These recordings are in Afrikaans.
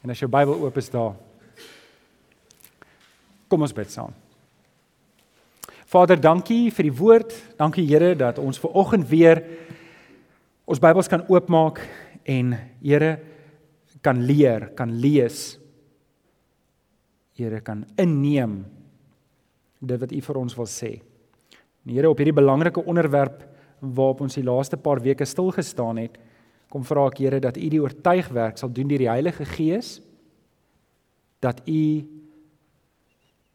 En as jou Bybel oop is daar. Kom ons bid saam. Vader, dankie vir die woord. Dankie Here dat ons ver oggend weer ons Bybels kan oopmaak en Here kan leer, kan lees. Here kan inneem dit wat U vir ons wil sê. En Here op hierdie belangrike onderwerp waarop ons die laaste paar weke stil gestaan het, kom vra ek Here dat U die oortuigwerk sal doen deur die Heilige Gees dat U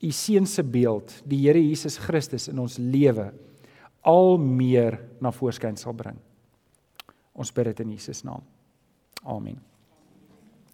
U seun se beeld, die Here Jesus Christus in ons lewe al meer na voorskyn sal bring. Ons bid dit in Jesus naam. Amen.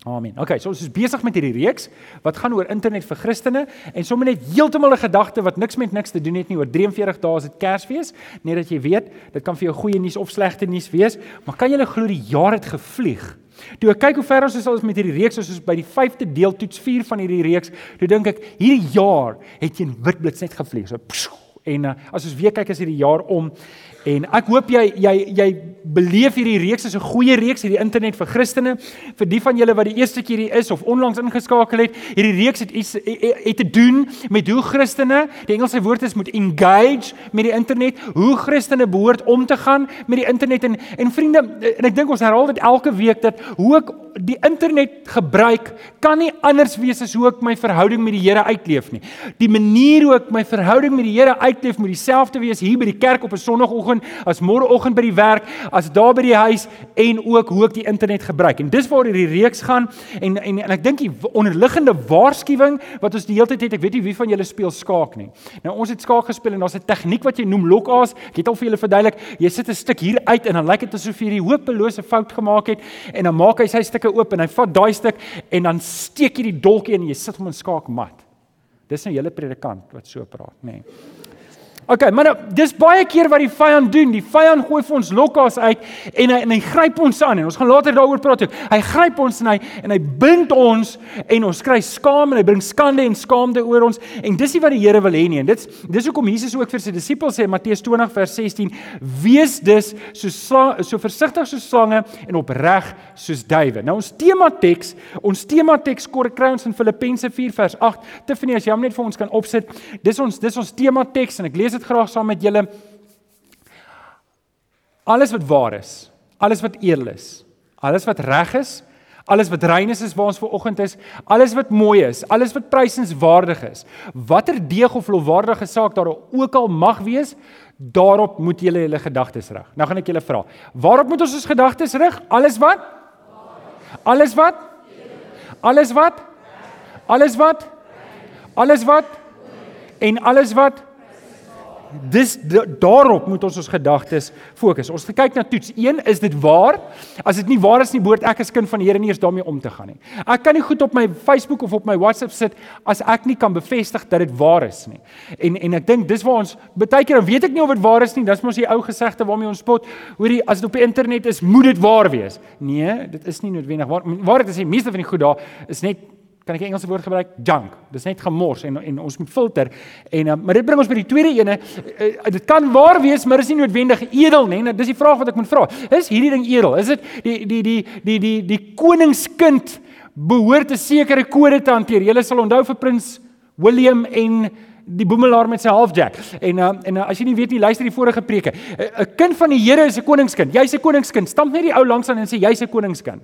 Amen. Okay, so ons is besig met hierdie reeks wat gaan oor internet vir Christene en sommer net heeltemal 'n gedagte wat niks met niks te doen het nie oor 43 dae is dit Kersfees, net dat jy weet, dit kan vir jou goeie nuus of slegte nuus wees, maar kan jy glo die jaar het gevlieg? Toe ek kyk hoe ver ons is al met hierdie reeks, ons is by die 5de deel toets 4 van hierdie reeks. Toe dink ek, hierdie jaar het teen witblits net gevlieg. So en uh, as ons weer kyk as hierdie jaar om En ek hoop jy jy jy beleef hierdie reeks as 'n goeie reeks hierdie internet vir Christene. Vir die van julle wat die eerste keer hier is of onlangs ingeskakel het, hierdie reeks het iets het te doen met hoe Christene, die Engelse woord is moet engage met die internet, hoe Christene behoort om te gaan met die internet en en vriende, en ek dink ons herhaal dit elke week dat hoe ek die internet gebruik kan nie anders wees as hoe ek my verhouding met die Here uitleef nie. Die manier hoe ek my verhouding met die Here uitleef moet dieselfde wees hier by die kerk op 'n Sondagoggend oggend, as môreoggend by die werk, as daar by die huis en ook hoe ek die internet gebruik. En dis waar hierdie reeks gaan en en en ek dink die onderliggende waarskuwing wat ons die hele tyd het, ek weet nie wie van julle speel skaak nie. Nou ons het skaak gespeel en daar's 'n tegniek wat jy noem lock-as. Ek het al vir julle verduidelik. Jy sit 'n stuk hier uit en dan lyk dit asof jy die hopelose fout gemaak het en dan maak hy sy stukke oop en hy vat daai stuk en dan steek jy die dolkie in en jy sit hom in skaakmat. Dis 'n hele predikant wat so praat, nê. Nee. OK, maar nou, dis baie keer wat die vyand doen. Die vyand gooi vir ons lokkas uit en hy en hy gryp ons aan en ons gaan later daaroor praat ook. Hy gryp ons en hy en hy bind ons en ons kry skaam en hy bring skande en skaamde oor ons en dis nie wat die Here wil hê nie. En dit dis hoekom Jesus ook vir sy disippels sê Matteus 20 vers 16: "Wees dus so so versigtig soos slange en opreg soos duwe." Nou ons tema teks, ons tema teks kry ons in Filippense 4 vers 8. Tiffany, as jy hom net vir ons kan opsit. Dis ons dis ons tema teks en ek lees dit graag saam met julle. Alles wat waar is, alles wat edel is, alles wat reg is, alles wat rein is is waar ons ver oggend is, alles wat mooi is, alles wat prysenswaardig is. Watter deeg of lofwaardige saak daar ook al mag wees, daarop moet julle julle gedagtes rig. Nou gaan ek julle vra, waarop moet ons ons gedagtes rig? Alles wat? Alles wat? Alles wat? Alles wat? Alles wat? En alles wat? Dis daarop moet ons ons gedagtes fokus. Ons kyk na toets 1, is dit waar? As dit nie waar is nie, behoort ek as kind van die Here nie eens daarmee om te gaan nie. Ek kan nie goed op my Facebook of op my WhatsApp sit as ek nie kan bevestig dat dit waar is nie. En en ek dink dis waar ons baie keer dan weet ek nie of dit waar is nie. Dis mos die ou gesegde waarmee ons spot. Hoorie, as dit op die internet is, moet dit waar wees. Nee, dit is nie noodwendig waar. Waar dit die meeste van die goed daar is net kan ek 'n Engelse woord gebruik? Junk. Dis net gemors en en ons moet filter. En uh, maar dit bring ons by die tweede ene. Uh, uh, dit kan waar wees, maar is nie noodwendig edel nie. Nou, dis die vraag wat ek moet vra. Is hierdie ding edel? Is dit die die die die die die koningskind behoort 'n sekere kode te hanteer? Julle sal onthou vir prins William en die boemelaar met sy halfjack. En uh, en uh, as jy nie weet nie, luister die vorige preke. 'n uh, Kind van die Here is 'n koningskind. Jy's 'n koningskind. Stamp net die ou langs aan en sê jy's 'n koningskind.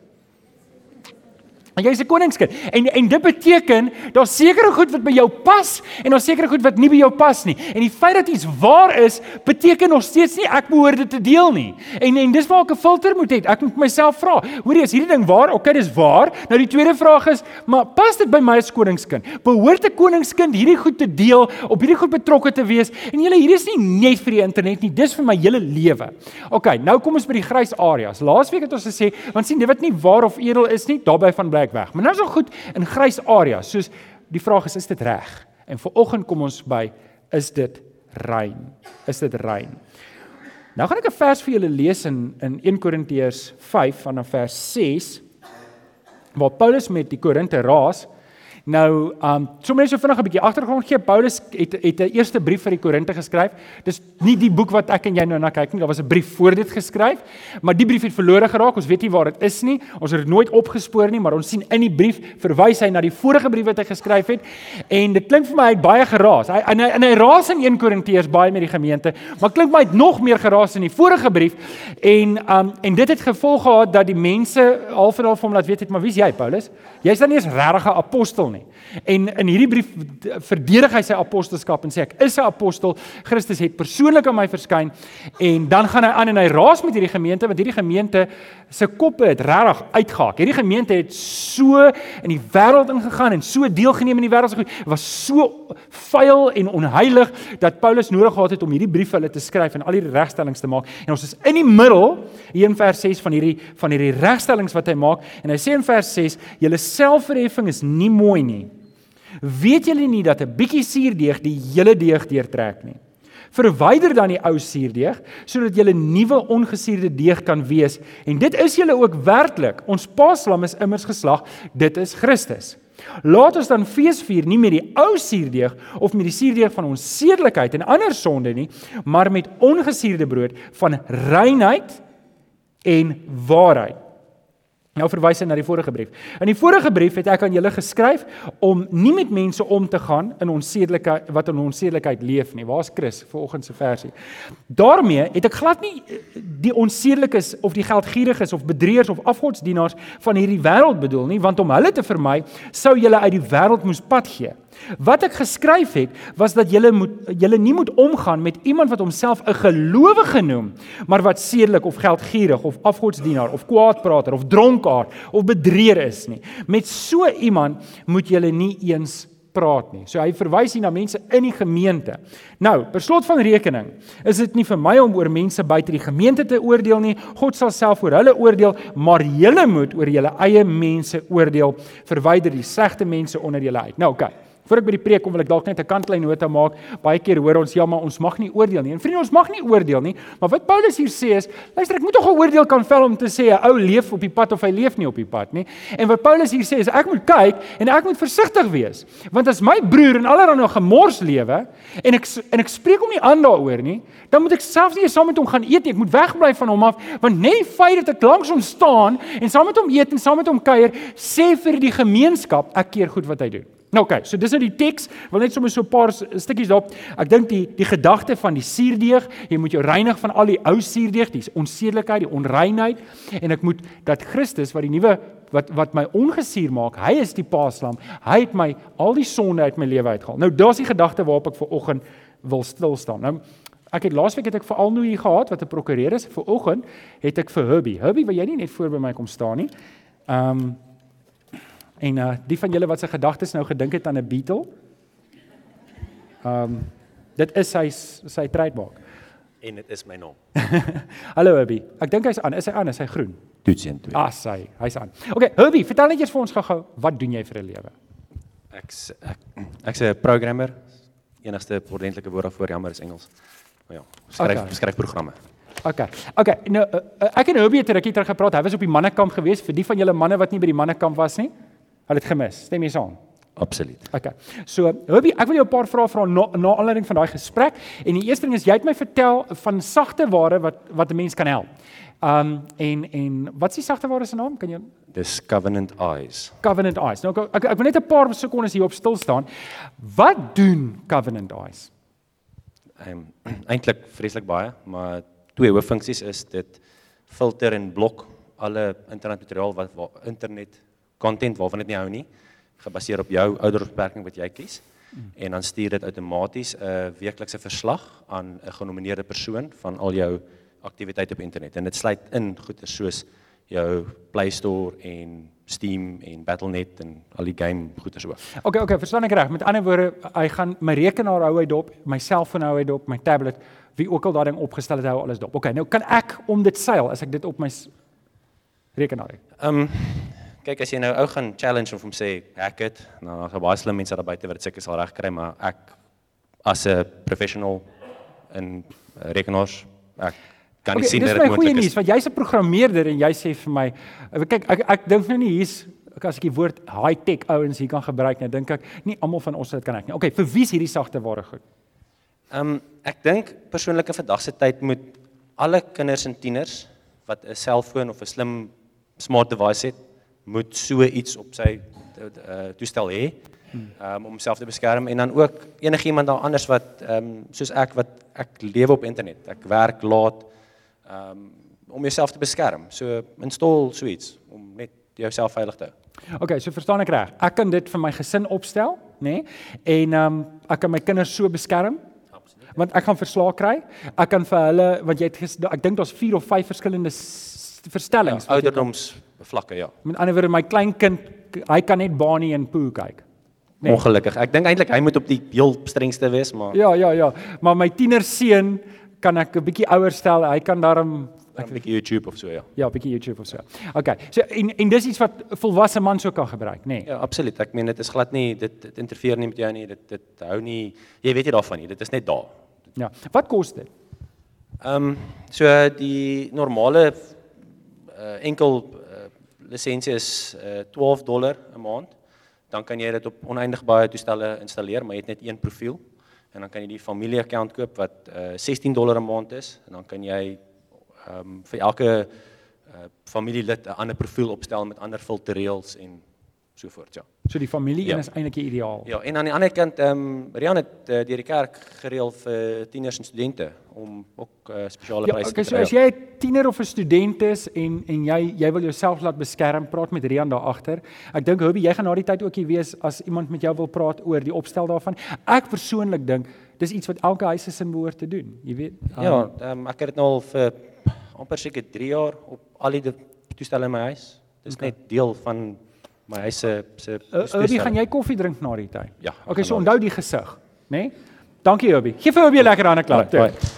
En jy's 'n koningskind. En en dit beteken daar's sekere goed wat by jou pas en daar's sekere goed wat nie by jou pas nie. En die feit dat iets waar is, beteken nog steeds nie ek behoort dit te deel nie. En en dis waar ek 'n filter moet hê. Ek moet myself vra, hoorie, is hierdie ding waar? Okay, dis waar. Nou die tweede vraag is, maar pas dit by my as koningskind? Behoort 'n koningskind hierdie goed te deel, op hierdie goed betrokke te wees? En julle, hierdie is nie net vir die internet nie, dis vir my hele lewe. Okay, nou kom ons by die grys areas. Laasweek het ons gesê, want sien, dit wat nie waar of edel is nie, daarbey van bly plek weg. Maar nou is al goed in grys areas. Soos die vraag is, is dit reg? En vir oggend kom ons by is dit rein? Is dit rein? Nou gaan ek 'n vers vir julle lees in in 1 Korintiërs 5 vanaf vers 6 waar Paulus met die Korinte raas. Nou, um sommer net so vinnig 'n bietjie agtergrond gee. Paulus het het 'n eerste brief vir die Korinte geskryf. Dis nie die boek wat ek en jy nou na kyk nie. Daar was 'n brief voor dit geskryf, maar die brief het verlore geraak. Ons weet nie waar dit is nie. Ons het dit nooit opgespoor nie, maar ons sien in die brief verwys hy na die vorige brief wat hy geskryf het. En dit klink vir my hy het baie geraas. Hy en hy, en hy raas in 1 Korintiërs baie met die gemeente, maar klink my hy het nog meer geraas in die vorige brief. En um en dit het gevolg gehad dat die mense half en half hom laat weet het, maar wie's jy, Paulus? Jy's dan nie eens regtig 'n apostel nie. En in hierdie brief verdedig hy sy apostelskap en sê ek is 'n apostel. Christus het persoonlik aan my verskyn en dan gaan hy aan en hy raas met hierdie gemeente want hierdie gemeente se koppe het regtig uitgehaak. Hierdie gemeente het so in die wêreld ingegaan en so deelgeneem in die wêreld se goed. Was so vuil en onheilig dat Paulus nodig gehad het om hierdie brief vir hulle te skryf en al hierdie regstellings te maak. En ons is in die middel hier in vers 6 van hierdie van hierdie regstellings wat hy maak en hy sê in vers 6: "Julle selfverheffing is nie mooi nie." Weet julle nie dat 'n bietjie suurdeeg die hele deeg deurtrek nie? Verwyder dan die ou suurdeeg sodat julle nuwe ongesuurde deeg kan wees en dit is julle ook werklik. Ons paaslam is immers geslag, dit is Christus. Laat ons dan fees vier nie met die ou suurdeeg of met die suurdeeg van ons sedelikheid en ander sonde nie, maar met ongesuurde brood van reinheid en waarheid. Nou verwys hy na die vorige brief. In die vorige brief het ek aan julle geskryf om nie met mense om te gaan in onsedelike wat in onsedelikheid leef nie. Waar's Chris vanoggend se versie? daarmee het ek glad nie eh, die onsedelikes of die geldgieriges of bedrieërs of afgodsdienaars van hierdie wêreld bedoel nie, want om hulle te vermy sou julle uit die wêreld moes pad gee. Wat ek geskryf het was dat julle moet julle nie moet omgaan met iemand wat homself 'n gelowige noem, maar wat sedelik of geldgierig of afgodsdienaar of kwaadprater of dronkaard of bedrieër is nie. Met so iemand moet julle nie eens praat nie. So hy verwys hier na mense in die gemeente. Nou, per slot van rekening, is dit nie vir my om oor mense buite die gemeente te oordeel nie. God sal self oor hulle oordeel, maar julle moet oor julle eie mense oordeel. Verwyder die slegte mense onder julle uit. Nou, oké. Okay. Voor ek by die preek kom wil ek dalk net 'n kantlyn nota maak. Baie keer hoor ons ja, maar ons mag nie oordeel nie. En vriende, ons mag nie oordeel nie. Maar wat Paulus hier sê is, luister, ek moet tog 'n oordeel kan vel om te sê 'n ou leef op die pad of hy leef nie op die pad nie. En wat Paulus hier sê is ek moet kyk en ek moet versigtig wees. Want as my broer en allerlei nog gemors lewe en ek en ek spreek hom nie aan daaroor nie, dan moet ek selfs nie saam met hom gaan eet nie. Ek moet wegbly van hom af want net die feit dat ek langs hom staan en saam met hom eet en saam met hom kuier, sê vir die gemeenskap ek keer goed wat hy doen. Nou oké, okay, so dis nou die teks. Wil net sommer so 'n paar stukkies daarop. Ek dink die die gedagte van die suurdeeg, jy moet jou reinig van al die ou suurdeeg, die onsedelikheid, die onreinheid en ek moet dat Christus wat die nuwe wat wat my ongesuur maak, hy is die paaslam. Hy het my al die sonde uit my lewe uitgehaal. Nou daar's die gedagte waarop ek ver oggend wil stil staan. Nou ek het laasweek het ek vir Alnoe hier gehad wat 'n prokureur is. Vir oggend het ek vir Herbie. Herbie, wil jy nie net voor by my kom staan nie? Ehm um, En uh die van julle wat sy gedagtes nou gedink het aan 'n Beetle. Ehm um, dit is sy sy trademark. En dit is my naam. Hallo Herbie. Ek dink hy's aan. Is hy aan? Is hy groen? Toets 1 2. Ah, sy. Hy's aan. Okay, Herbie, vertel net eers vir ons gou-gou, wat doen jy vir 'n lewe? Ek ek ek's 'n programmer. Enigste ordentlike woord daarvoor jammer is Engels. Maar ja, skryf okay. skryf programme. Okay. Okay, nou uh, ek en Herbie het 'n rukkie terug gepraat. Hy was op die mannekamp gewees vir die van julle manne wat nie by die mannekamp was nie. Hulle het gemis. Stem jy saam? Absoluut. Okay. So, Hobie, ek wil jou 'n paar vrae vra na, na aanleiding van daai gesprek. En die eerste ding is jy het my vertel van sagte ware wat wat 'n mens kan help. Um en en wat is die sagte ware se naam? Kan jy Dis Covenant Eyes. Covenant Eyes. Nou ek ek, ek wil net 'n paar sekondes hier op stil staan. Wat doen Covenant Eyes? Ehm um, eintlik vreeslik baie, maar twee hooffunksies is dit filter en blok alle internetmateriaal wat waar internet content waarvan dit nie hou nie, gebaseer op jou ouderdomsbeperking wat jy kies. En dan stuur dit outomaties 'n uh, weeklikse verslag aan 'n genomineerde persoon van al jou aktiwiteite op internet. En dit sluit in goeie soos jou Play Store en Steam en Battle.net en al die game goeders ook. Okay, okay, verstaan ek reg? Met ander woorde, hy gaan my rekenaar hou hy dop, my selfoon hou hy dop, my tablet, wie ook al daai ding opgestel het, hou alles dop. Okay, nou kan ek om dit seil as ek dit op my rekenaar het. Ehm um, kyk as jy nou ou gaan challenge of hom sê hack dit, nou daar's baie slim mense daar buite wat dit seker sal regkry, maar ek as 'n professional in uh, rekenaars ek kan nie okay, sien dat dit moontlik is. Dis my goeie nuus want jy's 'n programmeerder en jy sê vir my kyk ek ek dink nou nie hier's as ek die woord high-tech ouens hier kan gebruik, nou dink ek nie almal van ons dit kan ek nie. Okay, vir wie is hierdie sagte ware goed? Ehm um, ek dink persoonlik in vandag se tyd moet alle kinders en tieners wat 'n selfoon of 'n slim smart device het, moet so iets op sy uh, toestel hê um, om homself te beskerm en dan ook enigiemand daar anders wat ehm um, soos ek wat ek lewe op internet. Ek werk laat ehm um, om jouself te beskerm. So install so iets om net jouself veilig te hou. Okay, so verstaan ek reg. Ek kan dit vir my gesin opstel, nê? Nee? En ehm um, ek kan my kinders so beskerm want ek gaan verslae kry. Ek kan vir hulle want jy het ek dink daar's 4 of 5 verskillende verstellings. Ja, ouderdoms vlakke, ja. Met ander woorde my klein kind, hy kan net Bani en Pooh kyk. Nee. Ongelukkig. Ek dink eintlik hy moet op die heel strengste wees, maar Ja, ja, ja. Maar my tienerseun kan ek 'n bietjie ouer stel. Hy kan daarom ek 'n bietjie YouTube of so, ja. Ja, 'n bietjie YouTube of so. Okay. So en en dis iets wat volwasse man sou kan gebruik, nê? Nee. Ja, absoluut. Ek meen dit is glad nie dit dit interfereer nie met jou nie. Dit dit hou nie jy weet nie daarvan nie. Dit is net daar. Ja. Wat kos dit? Ehm um, so die normale uh, enkel uh, lisensie is uh, 12 dollar 'n maand dan kan jy dit op oneindig baie toestelle installeer, maar jy het net een profiel. En dan kan jy die familie account koop wat uh, 16 dollar 'n maand is en dan kan jy ehm um, vir elke uh, familielid 'n ander profiel opstel met ander filterreëls en so voort, ja. So die familie ja. is eintlik ideaal. Ja, en aan die ander kant ehm um, Rian het uh, deur die kerk gereël vir tieners en studente om ook uh, spesiale ja, pryse okay, te kry. So as jy 'n tiener of 'n student is en en jy jy wil jouself laat beskerm, praat met Rian daar agter. Ek dink Hobie, jy gaan na die tyd ook hier wees as iemand met jou wil praat oor die opstel daarvan. Ek persoonlik dink dis iets wat elke huis se sin behoort te doen, jy weet. Um, ja, um, ek het dit nou al vir amper seker 3 jaar op al die toestelle in my huis. Dis okay. net deel van my huis se se Hobie, gaan jy koffie drink na die tyd? Ja. Okay, so onthou die gesig, né? Nee? Dankie Hobie. Geef vir Hobie 'n lekker hande klap. Bye, bye.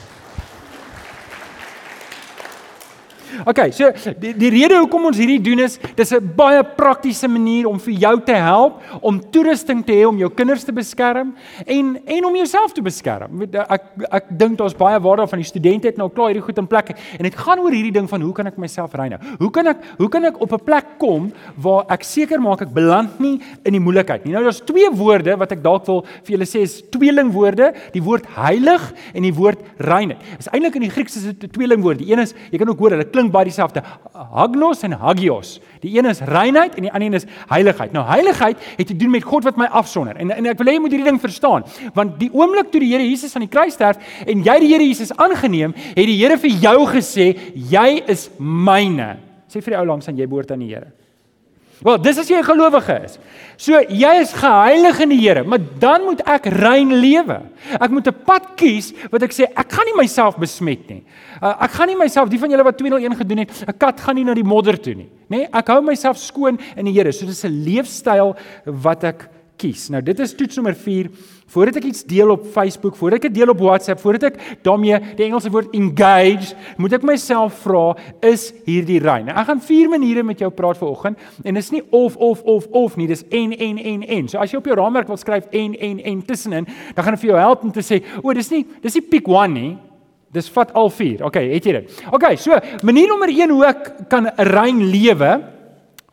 Okay, so die die rede hoekom ons hierdie doen is dis 'n baie praktiese manier om vir jou te help om toerusting te hê om jou kinders te beskerm en en om jouself te beskerm. Ek ek dink daar's baie waarde van die studente het nou klaar hierdie goed in plek en dit gaan oor hierdie ding van hoe kan ek myself reine? Hoe kan ek hoe kan ek op 'n plek kom waar ek seker maak ek beland nie in die moeilikheid nie. Nou daar's twee woorde wat ek dalk wil vir julle sê is tweelingwoorde, die woord heilig en die woord rein. Dit is eintlik in die Grieks is dit 'n tweelingwoord. Die een is jy kan ook hoor hulle klink baie dieselfde. Hagnos en hagios. Die een is reinheid en die ander een is heiligheid. Nou heiligheid het te doen met God wat my afsonder. En en ek wil hê jy moet hierdie ding verstaan, want die oomblik toe die Here Jesus aan die kruis sterf en jy die Here Jesus aangeneem, het die Here vir jou gesê, jy is myne. Sê vir die ou langs aan jy behoort aan die Here. Wel, dis as jy 'n gelowige is. So jy is geheilig in die Here, maar dan moet ek rein lewe. Ek moet 'n pad kies wat ek sê ek gaan nie myself besmet nie. Uh, ek gaan nie myself, die van julle wat 201 gedoen het, 'n kat gaan nie na die modder toe nie, nê? Nee, ek hou myself skoon in die Here. So dis 'n leefstyl wat ek kies. Nou dit is toets nommer 4. Voordat ek iets deel op Facebook, voordat ek dit deel op WhatsApp, voordat ek daarmee die Engelse woord engage, moet ek myself vra, is hierdie rein? Nou, ek gaan vier maniere met jou praat vanoggend en dit is nie of of of of nie, dis en en en en. So as jy op jou raamwerk wil skryf en en en tussenin, dan gaan dit vir jou help om te sê, o, dis nie dis nie pick one nie. Dis vat al vier. Okay, het jy dit? Okay, so manier nommer 1 hoe ek kan rein lewe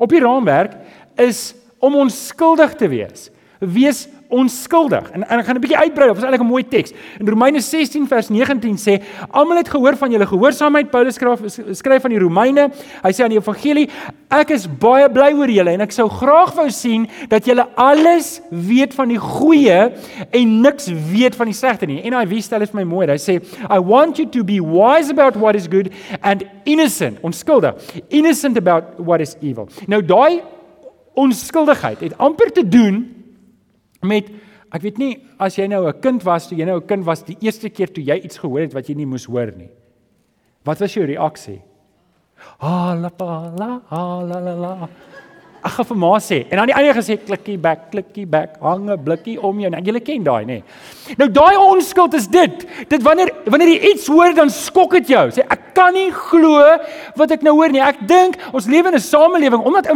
op die raamwerk is om onskuldig te wees. Wees onskuldig. En, en ek gaan 'n bietjie uitbrei, dit is eintlik 'n mooi teks. In Romeine 16 vers 19 sê: "Almal het gehoor van julle gehoorsaamheid." Paulus skryf skryf aan die Romeine. Hy sê aan die evangelie: "Ek is baie bly oor julle en ek sou graag wou sien dat julle alles weet van die goeie en niks weet van die slegte nie." Wie stel dit vir my mooi. Hy sê: "I want you to be wise about what is good and innocent, onskuldig, innocent about what is evil." Nou daai onskuldigheid het amper te doen met ek weet nie as jy nou 'n kind was, toe jy nou 'n kind was die eerste keer toe jy iets gehoor het wat jy nie moes hoor nie. Wat was jou reaksie? Ah la la la la la. Ag gaan vir ma sê. En dan die ander gesê klikkie back, klikkie back, hang 'n blikkie om jou. Nou julle ken daai nê. Nee. Nou daai onskuld is dit. Dit wanneer wanneer jy iets hoor dan skok dit jou. Sê ek kan nie glo wat ek nou hoor nie. Ek dink ons lewe in 'n samelewing omdat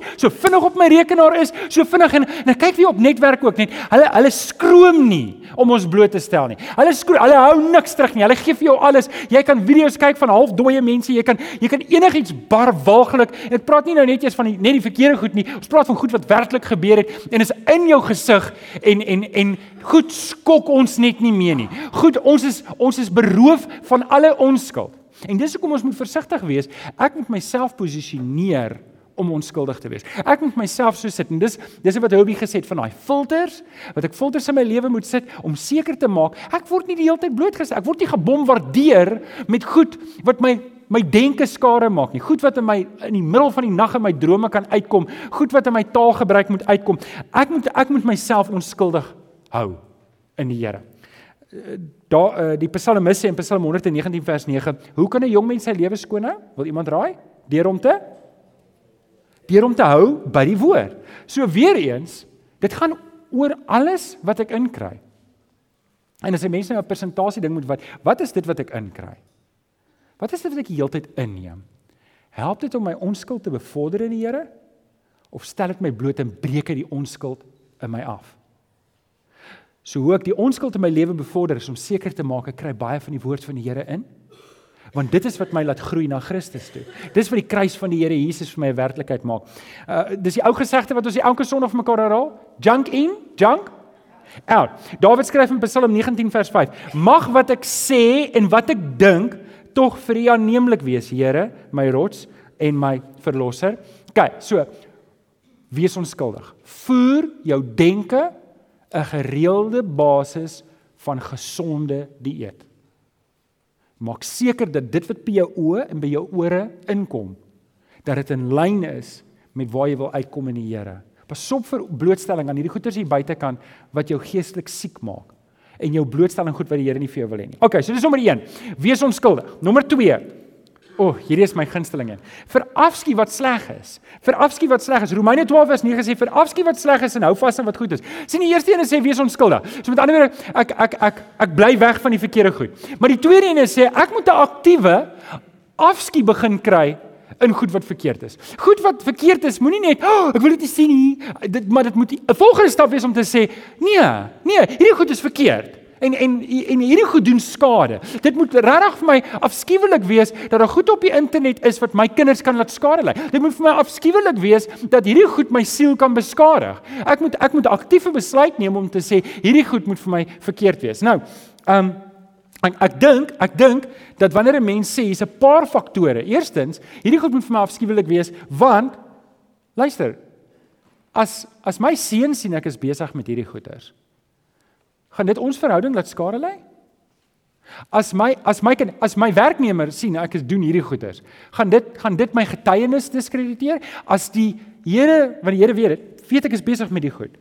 inligting so vinnig op my rekenaar is, so vinnig en nou kyk wie op netwerk ook net. Hulle hulle skroom nie om ons bloot te stel nie. Hulle skroom, hulle hou niks terug nie. Hulle gee vir jou alles. Jy kan video's kyk van half dooie mense. Jy kan jy kan enigiets bar walglik. Ek praat nie nou net eers van die net die verkeerde goed nie. Ons praat van goed wat werklik gebeur het en is in jou gesig en en en goed skok ons net nie meer nie. Goed, ons is ons is beroof van alle onskuld. En dis hoekom ons moet versigtig wees. Ek moet myself posisioneer om onskuldig te wees. Ek moet myself so sit en dis dis wat Hobie gesê het van daai filters wat ek filters in my lewe moet sit om seker te maak ek word nie die hele tyd blootgestel ek word nie gebombardeer met goed wat my my denke skade maak nie goed wat in my in die middel van die nag in my drome kan uitkom goed wat in my taalgebruik moet uitkom ek moet ek moet myself onskuldig hou in die Here daar uh, die psalmis sê in Psalm 119 vers 9 hoe kan 'n jong mens sy lewe skoon hou wil iemand raai deur om te deur om te hou by die woord. So weer eens, dit gaan oor alles wat ek inkry. En as 'n mens nou 'n persentasie ding moet wat wat is dit wat ek inkry? Wat is dit wat ek heeltyd inneem? Help dit om my onskuld te bevorder in die Here of stel dit my bloot en breek dit die onskuld in my af? So hoe ek die onskuld in my lewe bevorder is om seker te maak ek kry baie van die woord van die Here in want dit is wat my laat groei na Christus toe. Dis wat die kruis van die Here Jesus vir my 'n werklikheid maak. Uh dis die ou gesegde wat ons elke Sondag vir mekaar herhaal. Junk in, junk out. Dawid skryf in Psalm 19 vers 5: Mag wat ek sê en wat ek dink tog vir U aanneemlik wees, Here, my rots en my verlosser. OK, so wees onskuldig. Voer jou denke 'n gereelde basis van gesonde dieet. Maak seker dat dit wat by jou oë en by jou ore inkom, dat dit in lyn is met waar jy wil uitkom in die Here. Pasop vir blootstelling aan hierdie goeters hier buitekant wat jou geestelik siek maak en jou blootstelling goed wat die Here nie vir jou wil hê nie. Okay, so dis nommer 1. Wees onskuldig. Nommer O, oh, hierdie is my gunstelinge. Vir afskie wat sleg is. Vir afskie wat sleg is. Romeine 12 vers 9 sê vir afskie wat sleg is en hou vas aan wat goed is. Sien die eerste een sê wees onskuldig. So met ander woorde, ek ek ek ek bly weg van die verkeerde goed. Maar die tweede een sê ek moet 'n aktiewe afskie begin kry in goed wat verkeerd is. Goed wat verkeerd is, moenie net, oh, ek wil dit nie sien nie. Dit maar dit moet 'n volgende stap wees om te sê, nee, nee, hierdie goed is verkeerd en en en hierdie goed doen skade. Dit moet regtig vir my afskuwelik wees dat daar goed op die internet is wat my kinders kan laat skade ly. Dit moet vir my afskuwelik wees dat hierdie goed my siel kan beskadig. Ek moet ek moet 'n aktiewe besluit neem om te sê hierdie goed moet vir my verkeerd wees. Nou, ehm um, ek ek dink ek dink dat wanneer 'n mens sê hier's 'n paar faktore. Eerstens, hierdie goed moet vir my afskuwelik wees want luister, as as my seun sien ek is besig met hierdie goeters gaan dit ons verhouding laat skade lê? As my as my kind, as my werknemer sien ek is doen hierdie goeders, gaan dit gaan dit my getuienis diskrediteer? As die Here, want die Here weet dit, weet ek is besig met die goed.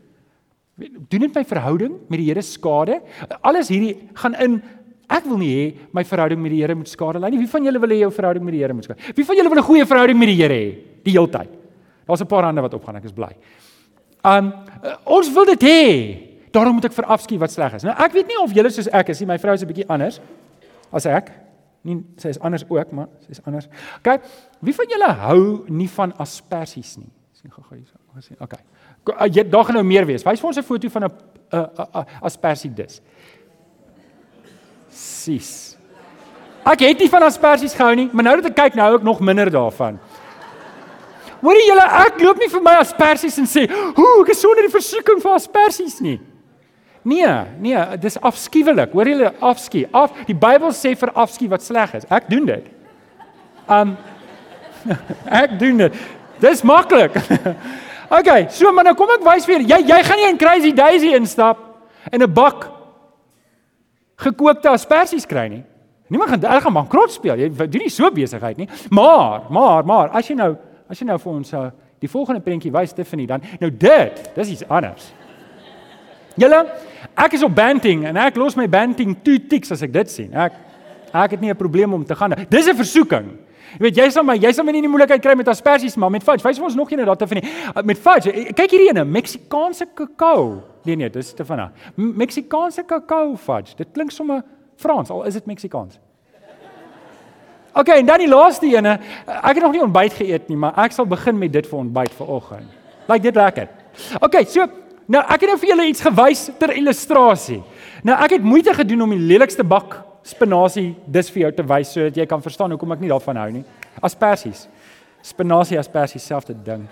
Doen dit my verhouding met die Here skade? Alles hierdie gaan in ek wil nie hê my verhouding met die Here moet skade lê nie. Wie van julle wil hê jou verhouding met die Here moet skade? Wie van julle wil 'n goeie verhouding met die Here hê die hele tyd? Daar's 'n paar hande wat opgaan, ek is bly. Um ons wil dit hê. Daarom moet ek verafskiet wat sleg is. Nou ek weet nie of julle soos ek is nie. My vrou is 'n bietjie anders as ek. Nie sy is anders ook, maar sy is anders. OK. Wie van julle hou nie van asperges nie? Sien gou-gou hier. Gesien. OK. Uh, jy daar gaan nou meer wees. Wys vir ons 'n foto van 'n 'n Sis. Ek het nie van asperges gehou nie, maar nou dat ek kyk nou ek nog minder daarvan. Hoorie julle, ek loop nie vir my asperges en sê, "Ooh, ek is sonder die versoeking vir asperges nie." Nee, nee, dis afskuwelik. Hoor julle afskie. Af die Bybel sê vir afskie wat sleg is. Ek doen dit. Um ek doen dit. Dis maklik. okay, so maar nou kom ek wys vir jy jy gaan nie in Crazy Daisy instap en 'n bak gekookte asperges kry nie. Niemand gaan hulle gaan bankrot speel. Jy doen nie so besigheid nie. Maar, maar, maar as jy nou as jy nou vir ons uh, die volgende prentjie wys Tiffany dan nou dit, dis iets anders. Julle, ek is op Banting en ek los my Banting toe tiks as ek dit sien. Ek ek het nie 'n probleem om te gaan. Dis 'n versoeking. Jy weet jy sal my jy sal my nie die moeilikheid kry met asperges maar met fudge. Wys ons nog een dat te van nie. Uh, met fudge. Eh, kyk hierdie ene, Meksikaanse kakao. Nee nee, dis te van. Meksikaanse kakao fudge. Dit klink sommer Frans al is dit Meksikaans. OK, en dan die laaste ene. Ek het nog nie ontbyt geëet nie, maar ek sal begin met dit vir ontbyt vanoggend. Lyk dit lekker? OK, so Nou ek het nou vir julle iets gewys ter illustrasie. Nou ek het moeite gedoen om die lelikste bak spinasie dis vir jou te wys sodat jy kan verstaan hoekom ek nie daarvan hou nie. Asperges. Spinasie asperges selfde ding.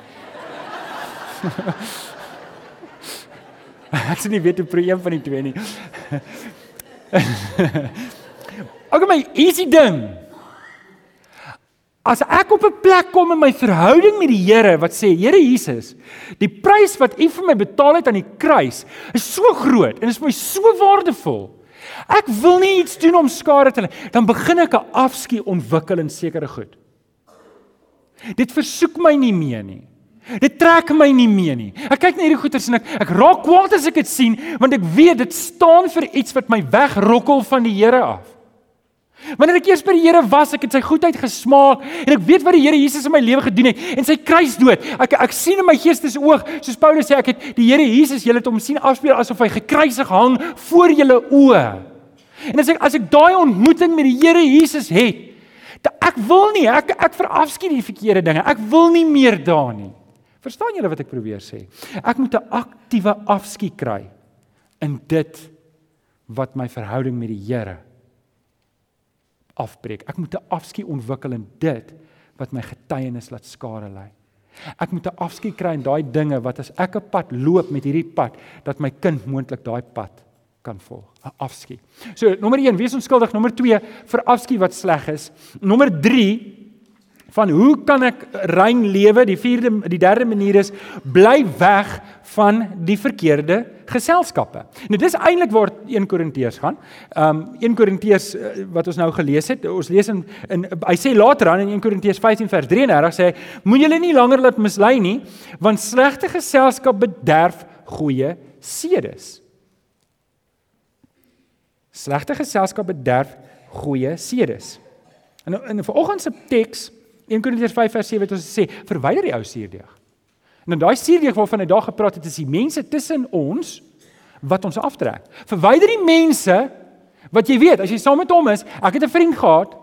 ek sien nie weet hoe probeer een van die twee nie. Ook my easy ding. As ek op 'n plek kom in my verhouding met die Here wat sê Here Jesus, die prys wat U vir my betaal het aan die kruis is so groot en is vir my so waardevol. Ek wil nie iets doen om skade te lê. Dan begin ek 'n afskeid ontwikkel in sekere goed. Dit versoek my nie meer nie. Dit trek my nie meer nie. Ek kyk na hierdie goeters en ek ek raak kwaad as ek dit sien want ek weet dit staan vir iets wat my wegrokkel van die Here af. Wanneer ek eers by die Here was, ek het sy goedheid gesmaak en ek weet wat die Here Jesus in my lewe gedoen het en sy kruisdood. Ek ek sien in my geestesoog, soos Paulus sê, ek het die Here Jesus, julle het hom sien afspeel asof hy gekruisig hang voor julle oë. En as ek as ek daai ontmoeting met die Here Jesus het, ek wil nie, ek ek verafskiet die verkeerde dinge. Ek wil nie meer daar nie. Verstaan julle wat ek probeer sê? Ek moet 'n aktiewe afskiet kry in dit wat my verhouding met die Here afbreek. Ek moet 'n afskeid ontwikkel in dit wat my getuienis laat skare lê. Ek moet 'n afskeid kry in daai dinge wat as ek 'n pad loop met hierdie pad dat my kind moontlik daai pad kan volg. 'n Afskeid. So, nommer 1, wees onskuldig. Nommer 2, vir afskeid wat sleg is. Nommer van hoe kan ek rein lewe? Die vierde die derde manier is bly weg van die verkeerde geselskappe. Nou dis eintlik waar 1 Korintiërs gaan. Um 1 Korintiërs uh, wat ons nou gelees het, ons lees in, in hy sê later aan in 1 Korintiërs 15 vers 33 sê hy moet julle nie langer laat mislei nie want slegte geselskap bederf goeie sedes. Slegte geselskap bederf goeie sedes. En in 'n vanoggend se teks 1 Korintiërs 5 vers 7 het ons gesê verwyder die ou suurdeeg. En dan daai suurdeeg waarvan hy daar gepraat het is die mense tussen ons wat ons aftrek. Verwyder die mense wat jy weet as jy saam met hom is. Ek het 'n vriend gehad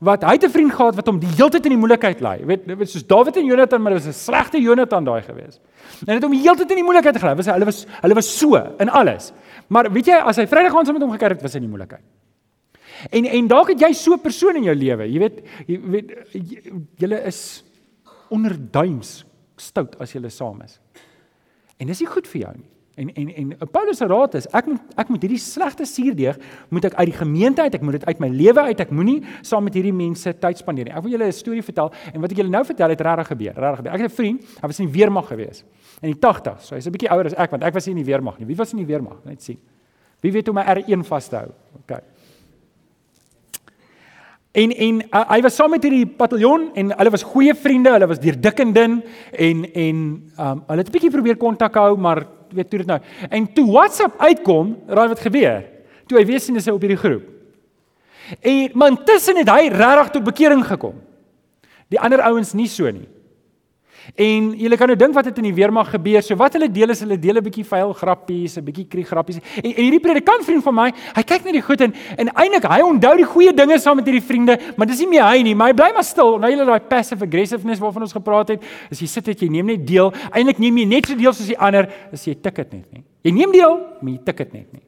wat hy het 'n vriend gehad wat hom die hele tyd in die moeilikheid lei. Jy weet, weet soos Dawid en Jonathan, maar dit was 'n slegte Jonathan daai gewees. En het hom die hele tyd in die moeilikheid gelei. Was hulle was hulle was so in alles. Maar weet jy as hy Vrydag aand saam met hom gekyk het, was hy in die moeilikheid. En en dalk het jy so 'n persoon in jou lewe. Jy weet jy weet julle is onderduims stout as julle saam is. En dis nie goed vir jou nie. En en en Paulus se raad is ek moet ek moet hierdie slegte suurdeeg moet ek uit die gemeente uit, ek moet dit uit my lewe uit. Ek moenie saam met hierdie mense tyd spandeer nie. Ek wil julle 'n storie vertel en wat ek julle nou vertel het regtig gebeur. Regtig gebeur. Ek het 'n vriend, hy was in die weermag gewees. In die 80s. So hy's 'n bietjie ouer as ek want ek was nie in die weermag nie. Wie was in die weermag? Net sien. Wie weet hoe my R1 vas te hou? OK. En en uh, hy was saam met hierdie pataljon en hulle was goeie vriende, hulle was deur dik en dun en en um, hulle het 'n bietjie probeer kontak hou, maar weet toe dit nou. En toe WhatsApp uitkom, raai wat gebeur? Toe hy weer sien dis op hierdie groep. En man tussen het hy regtig tot bekering gekom. Die ander ouens nie so nie. En julle kan nou dink wat het in die weermag gebeur. So wat hulle deel is hulle deel 'n bietjie vuil grappies, 'n bietjie krieg grappies. En, en hierdie predikant vriend van my, hy kyk net die goed en en eintlik hy onthou die goeie dinge saam met hierdie vriende, maar dis nie meer hy nie, maar hy bly maar stil. Nou julle daai passive aggressiveness waarvan ons gepraat het, as jy sit het jy neem net deel. Eintlik neem jy net so deel soos die ander, as jy tik dit net nie. Jy neem deel, maar jy tik dit net nie.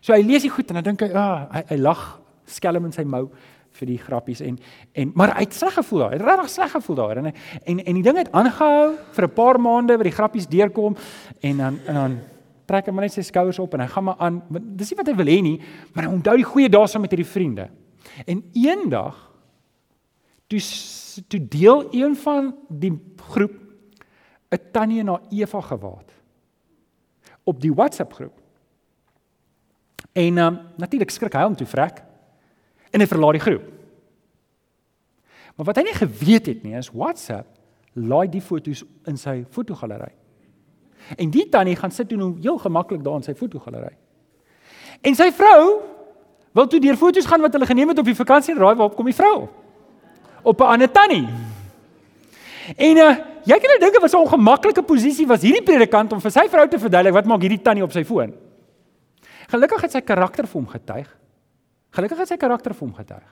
So hy lees die goed en dan dink hy, "Ag, ah, hy, hy lag skelm in sy mou." Vir die grappies en en maar hy het sleg gevoel daar. Hy het regtig sleg gevoel daar en en en die ding het aangehou vir 'n paar maande waar die grappies deurkom en dan en dan trek hy maar net sy skouers op en hy gaan maar aan. Dis nie wat hy wil hê nie, maar hy onthou die goeie dae saam met hierdie vriende. En eendag toe toe deel een van die groep 'n tannie na Eva gewaad op die WhatsApp groep. En um, natuurlik skrik hy om toe vrek en hy verlaat die groep. Maar wat hy nie geweet het nie is WhatsApp laai die foto's in sy fotogalery. En die tannie gaan sit toe nou heel gemaklik daar in sy fotogalery. En sy vrou wil toe deur foto's gaan wat hulle geneem het op die vakansie en raai waarop kom die vrou? Op 'n ander tannie. En uh, jy kan nou dink was 'n ongemaklike posisie was hierdie predikant om vir sy vrou te verduidelik wat maak hierdie tannie op sy foon. Gelukkig het sy karakter vir hom getuig. Gelukkig het sy karakter vir hom getuig.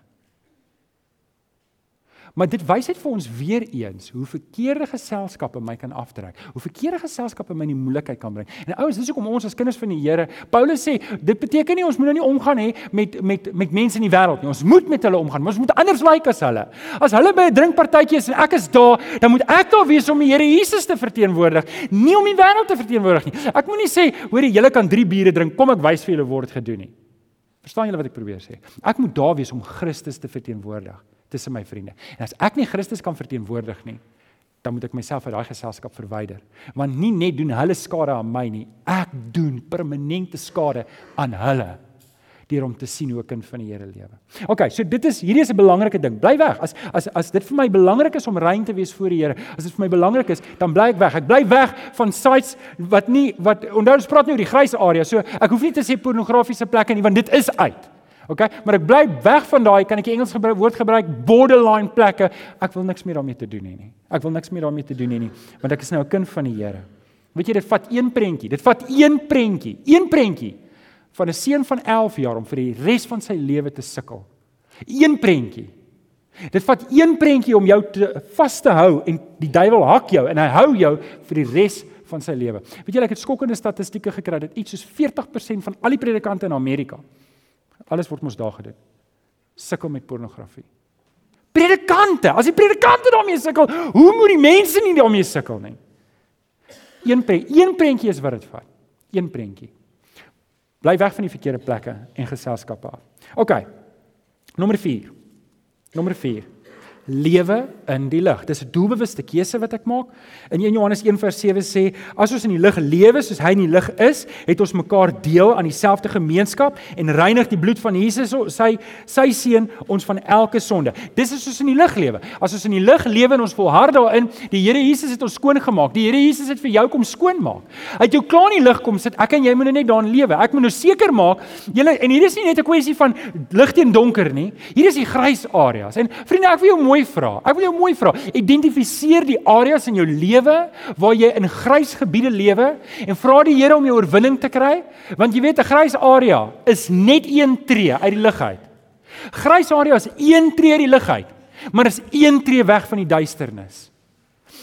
Maar dit wys net vir ons weer eens hoe verkeerde geselskappe my kan aftrek. Hoe verkeerde geselskappe my in die moeilikheid kan bring. En ouens, dis hoekom ons as kinders van die Here, Paulus sê, dit beteken nie ons moet nou nie omgaan hê met met met mense in die wêreld nie. Ons moet met hulle omgaan, maar ons moet anders lyk like as hulle. As hulle by 'n drinkpartytjie is en ek is daar, dan moet ek daar wees om die Here Jesus te verteenwoordig, nie om die wêreld te verteenwoordig nie. Ek moenie sê, hoor jy, julle kan 3 biere drink, kom ek wys vir julle word gedoen nie. Verstaan julle wat ek probeer sê? Ek moet daar wees om Christus te verteenwoordig tussen my vriende. En as ek nie Christus kan verteenwoordig nie, dan moet ek myself uit daai geselskap verwyder. Want nie net doen hulle skade aan my nie, ek doen permanente skade aan hulle deur om te sien hoe 'n kind van die Here lewe. OK, so dit is hierdie is 'n belangrike ding. Bly weg. As as as dit vir my belangrik is om rein te wees voor die Here, as dit vir my belangrik is, dan bly ek weg. Ek bly weg van sites wat nie wat onthou ons praat nie oor die grys area. So ek hoef nie te sê pornografiese plekke nie want dit is uit. OK, maar ek bly weg van daai kan ek die Engels gebruik woord gebruik borderline plekke. Ek wil niks meer daarmee te doen hê nie. Ek wil niks meer daarmee te doen hê nie, want ek is nou 'n kind van die Here. Weet jy dit vat een prentjie. Dit vat een prentjie. Een prentjie van 'n seun van 11 jaar om vir die res van sy lewe te sukkel. Een prentjie. Dit vat een prentjie om jou te vas te hou en die duiwel hak jou en hy hou jou vir die res van sy lewe. Weet jy ek het skokkende statistieke gekry dat iets soos 40% van al die predikante in Amerika Alles word mos daar gedoen. Sukkel met pornografie. Predikante, as die predikante daarmee sukkel, hoe moet die mense nie daarmee sukkel nie? Een pre, een prentjie is wat dit vat. Een prentjie. Bly weg van die verkeerde plekke en geselskappe af. OK. Nommer 4. Nommer 4 lewe in die lig. Dis 'n doelbewuste keuse wat ek maak. In 1 Johannes 1:7 sê, as ons in die lig lewe soos hy in die lig is, het ons mekaar deel aan dieselfde gemeenskap en reinig die bloed van Jesus, sy sy seun, ons van elke sonde. Dis is soos in die lig lewe. As ons in die lig lewe en ons volhard daarin, die Here Jesus het ons skoon gemaak. Die Here Jesus het vir jou kom skoon maak. Hy het jou klaar in die lig kom sit. Ek en jy moet nou net daarin lewe. Ek moet nou seker maak, julle en hier is nie net 'n kwessie van lig teen donker nie. Hier is die grys areas. En vriende, ek wil jou mooi vra. Ek wil jou mooi vra. Identifiseer die areas in jou lewe waar jy in grys gebiede lewe en vra die Here om jou oorwinning te kry, want jy weet 'n grys area is net een tree uit die lig uit. Grys area is een tree uit die lig uit, maar is een tree weg van die duisternis.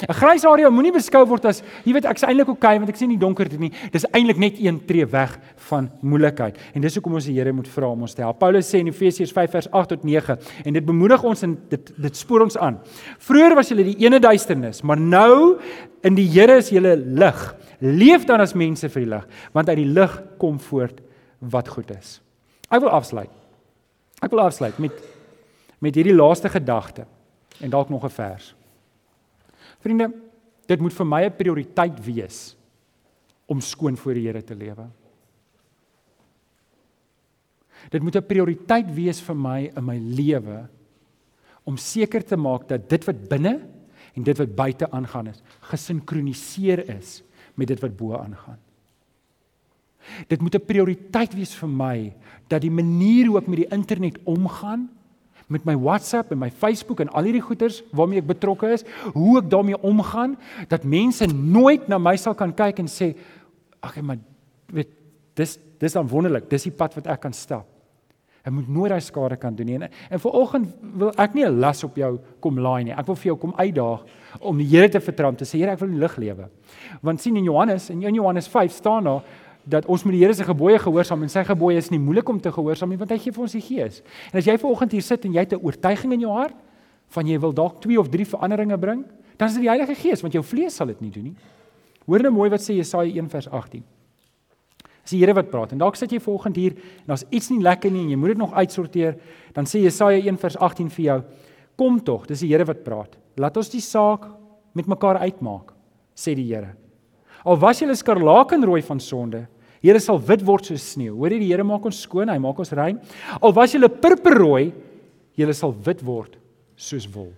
'n Grys area moenie beskou word as, jy weet, ek's eintlik oukei okay, want ek sien nie donker dit nie. Dis eintlik net een tree weg van moeilikheid. En dis hoekom ons die Here moet vra om ons te help. Paulus sê in Efesiërs 5 vers 8 tot 9 en dit bemoedig ons en dit dit spoor ons aan. Vroeger was julle die ene duisternis, maar nou in die Here is julle lig. Leef dan as mense vir die lig, want uit die lig kom voort wat goed is. Ek wil afsluit. Ek wil afsluit met met hierdie laaste gedagte en dalk nog 'n vers. Vriende, dit moet vir my 'n prioriteit wees om skoon voor die Here te lewe. Dit moet 'n prioriteit wees vir my in my lewe om seker te maak dat dit wat binne en dit wat buite aangaan is, gesinkroniseer is met dit wat bo aangaan. Dit moet 'n prioriteit wees vir my dat die manier hoe ek met die internet omgaan met my WhatsApp en my Facebook en al hierdie goeders waarmee ek betrokke is, hoe ek daarmee omgaan dat mense nooit na my sal kan kyk en sê ag maar weet dis dis dan wonderlik, dis die pad wat ek kan stap. Ek moet nooit daai skade kan doen nie. En, en vanoggend wil ek nie 'n las op jou kom laai nie. Ek wil vir jou kom uitdaag om die Here te vertrou om te sê Here, ek wil in lig lewe. Want sien in Johannes en in Johannes 5 staan daar dat ons moet die Here se gebooie gehoorsaam en sy gebooie is nie moeilik om te gehoorsaam nie want hy gee vir ons die gees. En as jy vanoggend hier sit en jy het 'n oortuiging in jou hart van jy wil dalk 2 of 3 veranderinge bring, dan is dit die Heilige Gees want jou vlees sal dit nie doen nie. Hoor nou mooi wat sê Jesaja 1 vers 18. Dis die Here wat praat en dalk sit jy vanoggend hier en daar's iets nie lekker nie en jy moet dit nog uitsorteer, dan sê Jesaja 1 vers 18 vir jou: Kom tog, dis die Here wat praat. Laat ons die saak met mekaar uitmaak, sê die Here. Al was jy skarlakenrooi van sonde, Here sal wit word soos sneeu. Hoor jy die Here maak ons skoon, hy maak ons rein. Al was jy purperrooi, jy sal wit word soos wol.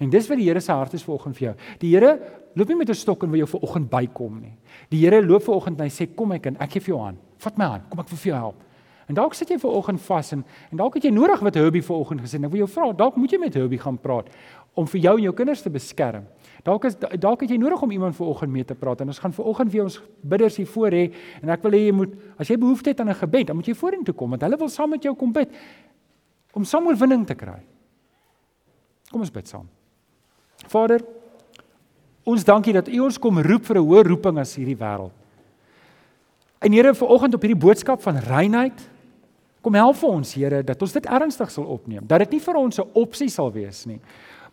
En dis wat die Here se hart is vanoggend vir jou. Die Here loop nie met 'n stok en wil jou vanoggend bykom nie. Die Here loop vanoggend en hy sê kom my kind, ek gee vir jou hand. Vat my hand, kom ek vir jou help. En dalk sit jy vanoggend vas en en dalk het jy nodig wat Herbie vanoggend gesê het. Ek wil jou vra, dalk moet jy met Herbie gaan praat om vir jou en jou kinders te beskerm. Dalk is dalk het jy nodig om iemand vanoggend mee te praat en ons gaan vanoggend weer ons bidders hier voor hê en ek wil hê jy moet as jy behoefte het aan 'n gebed, dan moet jy vorentoe kom want hulle wil saam met jou kom bid om saam oorwinning te kry. Kom ons bid saam. Vader, ons dankie dat U ons kom roep vir 'n hoër roeping as hierdie wêreld. En Here, vanoggend op hierdie boodskap van reinheid, kom help vir ons, Here, dat ons dit ernstig sal opneem. Dat dit nie vir ons 'n opsie sal wees nie,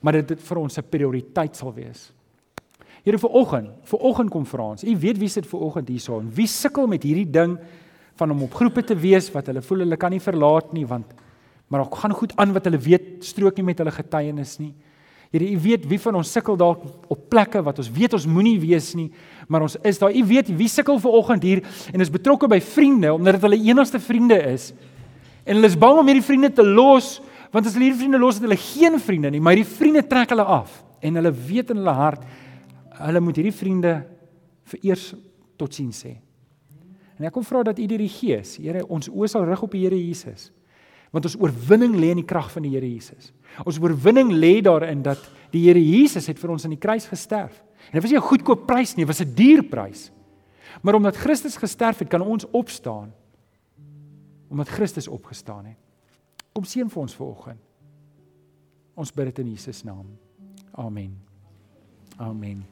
maar dat dit vir ons 'n prioriteit sal wees. Here, vanoggend, vanoggend kom vra ons. U weet wie sit vanoggend hierso en wie sukkel met hierdie ding van om op groepe te wees wat hulle voel hulle kan nie verlaat nie want maar ook gaan goed aan wat hulle weet strook nie met hulle getuienis nie. Here, U weet wie van ons sukkel dalk op plekke wat ons weet ons moenie wees nie, maar ons is daar. U weet wie sukkel ver oggend hier en is betrokke by vriende omdat dit hulle enigste vriende is. En hulle is bang om hierdie vriende te los, want as hulle hierdie vriende los, het hulle geen vriende nie, maar hierdie vriende trek hulle af en hulle weet in hulle hart hulle moet hierdie vriende vereers totsiens sê. En ek kom vra dat U deur die Gees, Here, ons oë sal rig op die Here Jesus want ons oorwinning lê in die krag van die Here Jesus. Ons oorwinning lê daarin dat die Here Jesus het vir ons aan die kruis gesterf. En dit was nie 'n goedkoop prys nie, dit was 'n duur prys. Maar omdat Christus gesterf het, kan ons opstaan. Omdat Christus opgestaan het. Kom seën vir ons vanoggend. Ons bid dit in Jesus naam. Amen. Amen.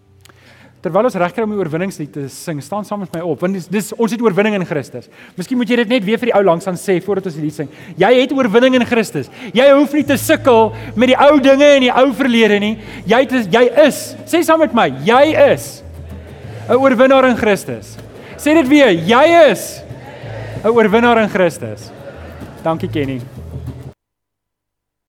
Terwyl ons regkry om die oorwinningslied te sing, staan saam met my op want dis, dis ons het oorwinning in Christus. Miskien moet jy dit net weer vir die ou langs aan sê voordat ons die lied sing. Jy het oorwinning in Christus. Jy hoef nie te sukkel met die ou dinge en die ou verlede nie. Jy het jy is. Sê saam met my, jy is 'n oorwinnaar in Christus. Sê dit weer, jy is 'n oorwinnaar in Christus. Dankie Kenny.